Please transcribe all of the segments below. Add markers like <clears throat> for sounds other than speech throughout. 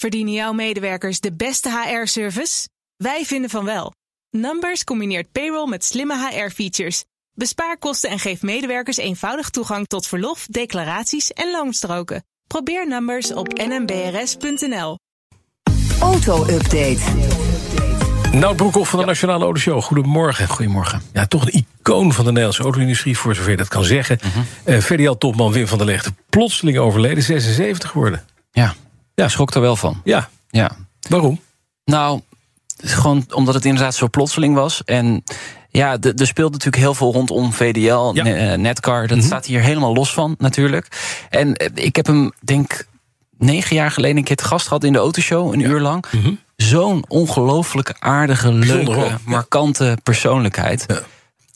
Verdienen jouw medewerkers de beste HR-service? Wij vinden van wel. Numbers combineert payroll met slimme HR-features. Bespaar kosten en geef medewerkers eenvoudig toegang tot verlof, declaraties en loonstroken. Probeer Numbers op nmbrs.nl. Auto-update. Nout Broekhoff van de Nationale Autoshow. Goedemorgen. Goedemorgen. Ja, toch een icoon van de Nederlandse auto-industrie, voor zover je dat kan zeggen. Mm VDL-topman Wim van der Leegte, plotseling overleden, 76 geworden. Ja, ja. schrok er wel van. Ja. ja. Waarom? Nou, gewoon omdat het inderdaad zo plotseling was. En ja, er speelt natuurlijk heel veel rondom VDL, Ja. eh, Netcar. Dat Mhm. staat hier helemaal los van, natuurlijk. En eh, ik heb hem, denk negen jaar geleden een keer te gast gehad in de autoshow, een uur lang. Mhm. Zo'n ongelooflijke aardige, leuke, markante persoonlijkheid. Ja.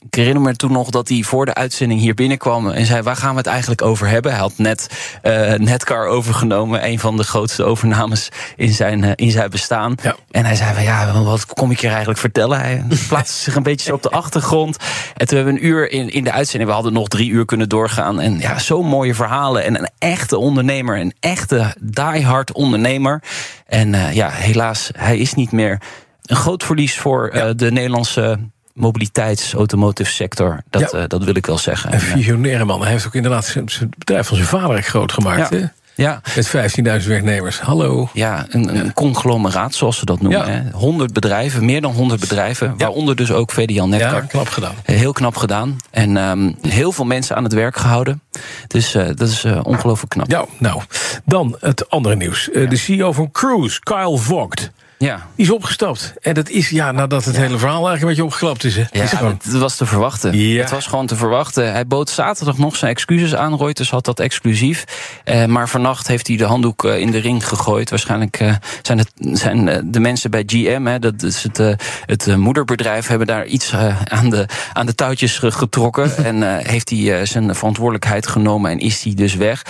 Ik herinner me toen nog dat hij voor de uitzending hier binnenkwam en zei: Waar gaan we het eigenlijk over hebben? Hij had net eh, Netcar overgenomen, een van de grootste overnames in zijn, eh, in zijn bestaan. Ja. En hij zei: van, Ja, wat kom ik hier eigenlijk vertellen? Hij <laughs> plaatste zich een beetje zo op de achtergrond. En toen hebben we een uur in, in de uitzending, we hadden nog drie uur kunnen doorgaan. En ja, zo'n mooie verhalen. En een echte ondernemer, een echte diehard ondernemer. En eh, ja, helaas, hij is niet meer. Een groot verlies voor de Nederlandse mobiliteits-automotive sector. Dat, Ja. eh, dat wil ik wel zeggen. Een En, eh, visionaire man. Hij heeft ook inderdaad zijn bedrijf van zijn vader groot gemaakt. Ja. Hè? ja, Met 15.000 werknemers. Hallo. ja, een, een conglomeraat, zoals ze dat noemen. Ja. hè. 100 bedrijven, meer dan 100 bedrijven. Waaronder dus ook VDL Netcar. Ja, knap gedaan. Heel knap gedaan. En ehm, heel veel mensen aan het werk gehouden. Dus eh, dat is eh, ongelooflijk knap. Ja, nou, dan het andere nieuws. Eh, De CEO van Cruise, Kyle Vogt, Ja. die is opgestapt. En dat is, ja, nadat het hele verhaal eigenlijk een beetje opgeklapt is. Hè. Ja, is gewoon... het was te verwachten. Ja. Het was gewoon te verwachten. Hij bood zaterdag nog zijn excuses aan. Reuters had dat exclusief. Eh, maar vannacht heeft hij de handdoek eh, in de ring gegooid. Waarschijnlijk eh, zijn, het, zijn eh, de mensen bij GM, hè, dat is het, eh, het moederbedrijf, hebben daar iets eh, aan, de, aan de touwtjes ge- getrokken. <laughs> en eh, heeft hij zijn verantwoordelijkheid genomen en is hij dus weg.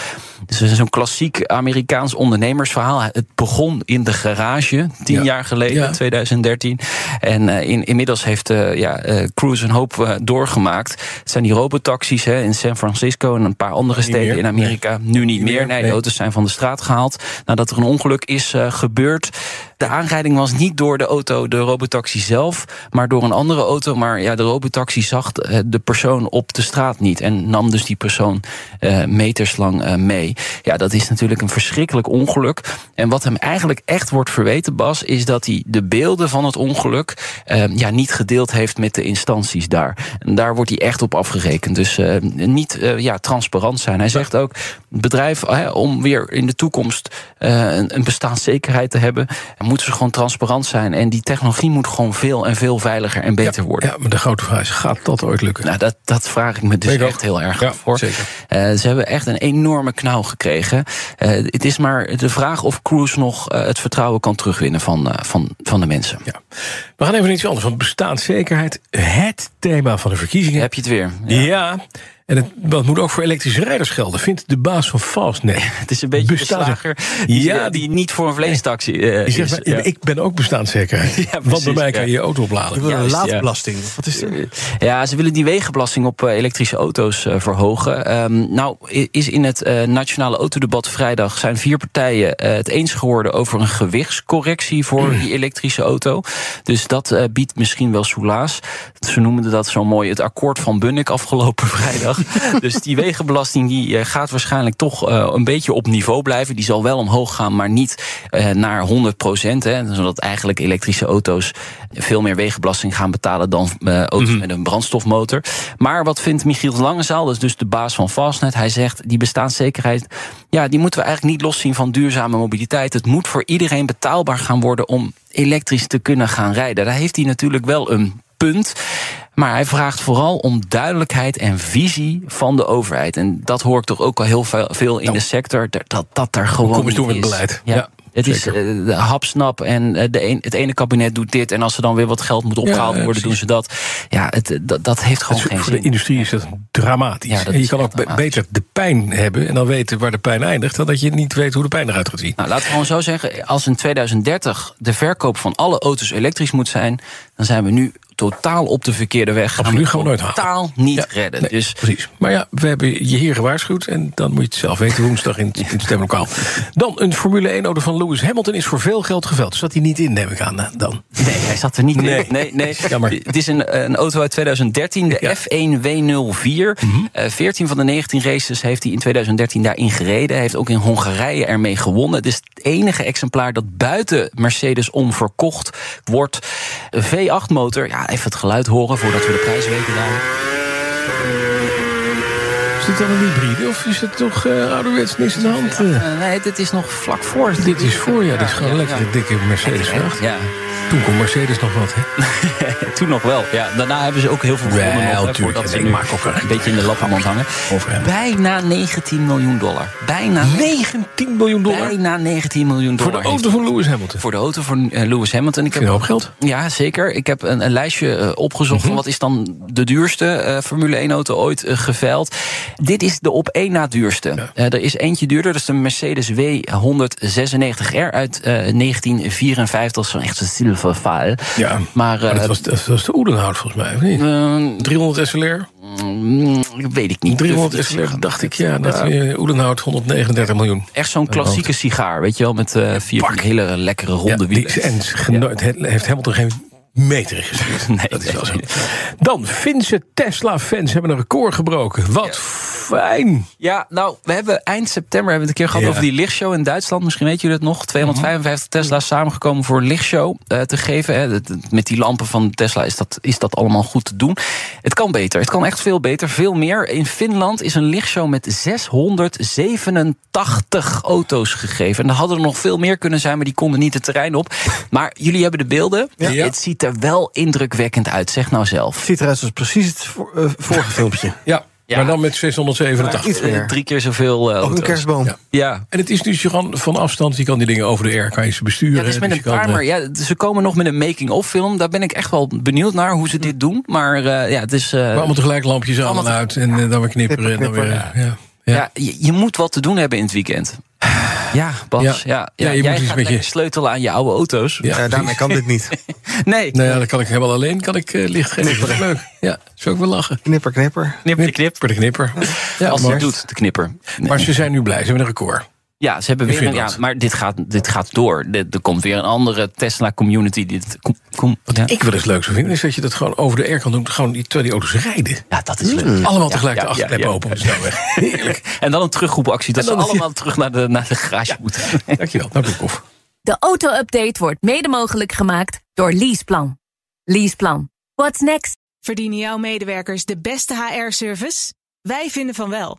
Dus het is zo'n klassiek Amerikaans ondernemersverhaal. Het begon in de garage, tien Ja. jaar geleden, Ja. 2013. En eh, in, inmiddels heeft eh ja, eh, Cruise een hoop doorgemaakt. Het zijn die robotaxis hè, in San Francisco en een paar andere Niet steden meer, in Amerika. Nu niet meer. Nee, de auto's zijn van de straat gehaald. Nadat er een ongeluk is gebeurd. De aanrijding was niet door de auto, de robotaxi zelf, maar door een andere auto. Maar ja, de robotaxi zag eh, de persoon op de straat niet. En nam dus die persoon eh, meterslang eh, mee. Ja, dat is natuurlijk een verschrikkelijk ongeluk. En wat hem eigenlijk echt wordt verweten, Bas, is dat hij de beelden van het ongeluk ja, niet gedeeld heeft met de instanties daar. En daar wordt hij echt op afgerekend. Dus niet ja, transparant zijn. Hij zegt ook: bedrijf, om weer in de toekomst een bestaanszekerheid te hebben, moeten ze gewoon transparant zijn. En die technologie moet gewoon veel en veel veiliger en beter worden. Ja, maar de grote vraag is, gaat dat ooit lukken? Nou, dat, dat vraag ik me dus ook. echt heel erg Ja, voor. zeker. Eh, ze hebben echt een enorme knauw gekregen. Eh, het is maar de vraag of Cruise nog eh, het vertrouwen kan terugwinnen van, van, van de mensen. Ja. We gaan even iets anders, want bestaanszekerheid, het thema van de verkiezingen. Heb je het weer? Ja, en het, dat moet ook voor elektrische rijders gelden, vindt de baas van Fastnet. <laughs> Het is een beetje de Bestaans- slager die, Ja, die niet voor een vleestaxi eh, Die is. zegt, maar, Ja. ik ben ook bestaanszekerheid. <laughs> Ja, want bij mij kan je je auto opladen. Ik wil een laadbelasting. Wat is? Ja, ze willen die wegenbelasting op eh, elektrische auto's eh, verhogen. Ehm, nou, is in het eh, nationale autodebat vrijdag zijn vier partijen het eens geworden over een gewichtscorrectie voor die <clears throat> elektrische auto. Dus dat biedt misschien wel soelaas. Ze noemden dat zo mooi het akkoord van Bunnik afgelopen <laughs> vrijdag. <laughs> dus die wegenbelasting die eh, gaat waarschijnlijk toch eh, een beetje op niveau blijven. Die zal wel omhoog gaan, maar niet eh, naar 100 procent. Zodat eigenlijk elektrische auto's veel meer wegenbelasting gaan betalen dan auto's met een brandstofmotor. Maar wat vindt Michiel Langezaal, dat is dus de baas van Fastnet, hij zegt die bestaanszekerheid, ja, die moeten we eigenlijk niet loszien van duurzame mobiliteit. Het moet voor iedereen betaalbaar gaan worden om elektrisch te kunnen gaan rijden. Daar heeft hij natuurlijk wel een punt. Maar hij vraagt vooral om duidelijkheid en visie van de overheid. En dat hoor ik toch ook al heel veel, in de sector. Dat dat, er gewoon. Kom eens door met beleid. Ja. Ja, het is zeker. eh, hapsnap en eh, de een, het ene kabinet doet dit. En als er dan weer wat geld moet opgehaald ja, worden, doen ze dat. Ja, het, eh, dat, dat heeft gewoon Het is- geen voor de zin. industrie is dat dramatisch. Ja, dat en je kan ook dramatisch. beter de pijn hebben en dan weten waar de pijn eindigt, dan dat je niet weet hoe de pijn eruit gaat zien. Nou, laten we gewoon zo zeggen, als in 2030 de verkoop van alle auto's elektrisch moet zijn, dan zijn we nu totaal op de verkeerde weg. Absoluut, gaan we nooit halen. Totaal niet Ja, redden. nee, Dus Precies. Maar ja, we hebben je hier gewaarschuwd. En dan moet je het zelf weten woensdag in, in het stemlokaal. Dan een Formule 1-auto van Lewis Hamilton is voor veel geld geveld. Zat hij niet in, neem ik aan eh, dan. Nee, hij zat er niet Nee. in. Nee, nee. <laughs> Jammer. Het is een, een auto uit 2013, de Ja. F1 W04. Mhm. Eh 14 van de 19 races heeft hij in 2013 daarin gereden. Hij heeft ook in Hongarije ermee gewonnen. Het is het enige exemplaar dat buiten Mercedes om verkocht wordt. Een V8-motor. Ja, even het geluid horen voordat we de prijs weten daar. Is dit dan een hybride of is het toch eh ouderwets niks aan de hand? eh? Nee, dit is nog vlak voor. dit is voor, ja. Dit is gewoon een lekkere dikke Mercedes vracht. Ja, Toen kon Mercedes nog wat, hè? <laughs> toen nog wel. Ja, daarna hebben ze ook heel veel gewonnen. nog, tuurlijk. ze Ik maak ook een beetje in de lappenmand hangen. <laughs> Over. Bijna 19 miljoen dollar. Bijna 19 miljoen dollar Bijna 19 miljoen voor dollar. de auto van Lewis Hamilton. voor de auto van eh, Lewis Hamilton. Ik heb, een hoop geld? ja, zeker. Ik heb een, een lijstje eh, opgezocht Mhm. van wat is dan de duurste eh, Formule 1 auto ooit eh, geveild. Dit is de op één na duurste. Er is eentje duurder, dat is de Mercedes W196R uit eh, 1954. Dat is zo'n echt zo'n zilverfaal. Ja, Maar, maar eh, dat, was, dat was de Oedenhout volgens mij, of niet? eh, 300 SLR? mm, weet ik niet. 300 Durf ik niet SLR, dacht ik, ja. Dat, eh, Oedenhout 139 miljoen. Echt zo'n klassieke sigaar, weet je wel, met eh, vier hele lekkere ronde wielen. en het heeft Hamilton geen meter gestuurd. <laughs> Nee, dat is wel zo. Dan, Finse Tesla-fans hebben een record gebroken. Wat fijn! Ja, nou, we hebben eind september hebben we het een keer gehad Ja. over die lichtshow in Duitsland. Misschien weet jullie het nog. 255 Tesla's samengekomen voor een lichtshow eh, te geven. Hè. Met die lampen van Tesla is dat, is dat allemaal goed te doen. Het kan beter. Het kan echt veel beter. Veel meer. In Finland is een lichtshow met 687 auto's gegeven. En er hadden er nog veel meer kunnen zijn, maar die konden niet het terrein op. Maar jullie hebben de beelden. Ja. Het ziet er wel indrukwekkend uit. Zeg nou zelf. ziet eruit als precies het eh, vorige filmpje. Ja, Ja. maar dan met 687. Iets meer. Eh, Drie keer zoveel eh, Ook auto's. een kerstboom. Ja. Ja, En het is dus gewoon van afstand, je kan die dingen over de air, kan je ze besturen. Ja, het is met Dus een je kan, eh. Ja, ze komen nog met een making-of film. Daar ben ik echt wel benieuwd naar hoe ze dit doen. Maar eh, ja, het is. eh, maar allemaal tegelijk lampjes aan en uit en dan weer knipperen. En dan weer, ja. Ja. ja, je, je moet wat te doen hebben in het weekend. Ja, Bas. Ja. Ja. Ja, Ja, je jij moet iets met je- sleutelen aan je oude auto's. Ja, Ja, daarmee kan dit niet. <laughs> Nee, Nou ja, dan kan ik helemaal alleen kan ik eh, licht is leuk. Ja, zou ik wel lachen. Knipper, knipper. knipper, knip. Voor de knipper. Ja, Als het doet, de knipper. Nee. maar ze zijn nu blij, ze hebben een record. Ja, ze hebben weer een, ja, maar dit gaat, dit gaat door. Er er komt weer een andere Tesla-community. Kom, kom, ja. Ik wil eens leuk zou vinden, is dat je dat gewoon over de air kan doen. Gewoon die, terwijl die auto's rijden. ja, dat is leuk. Allemaal Ja, tegelijk ja, de achterklep ja, ja. open op de snelweg. <laughs> Heerlijk. En dan een terugroepactie. Dat En dan ze allemaal terug naar de, naar de garage moeten. <laughs> Dankjewel. Nou, Broekhoff. De auto-update wordt mede mogelijk gemaakt door Leaseplan. Leaseplan. What's next? Verdienen jouw medewerkers de beste HR-service? Wij vinden van wel.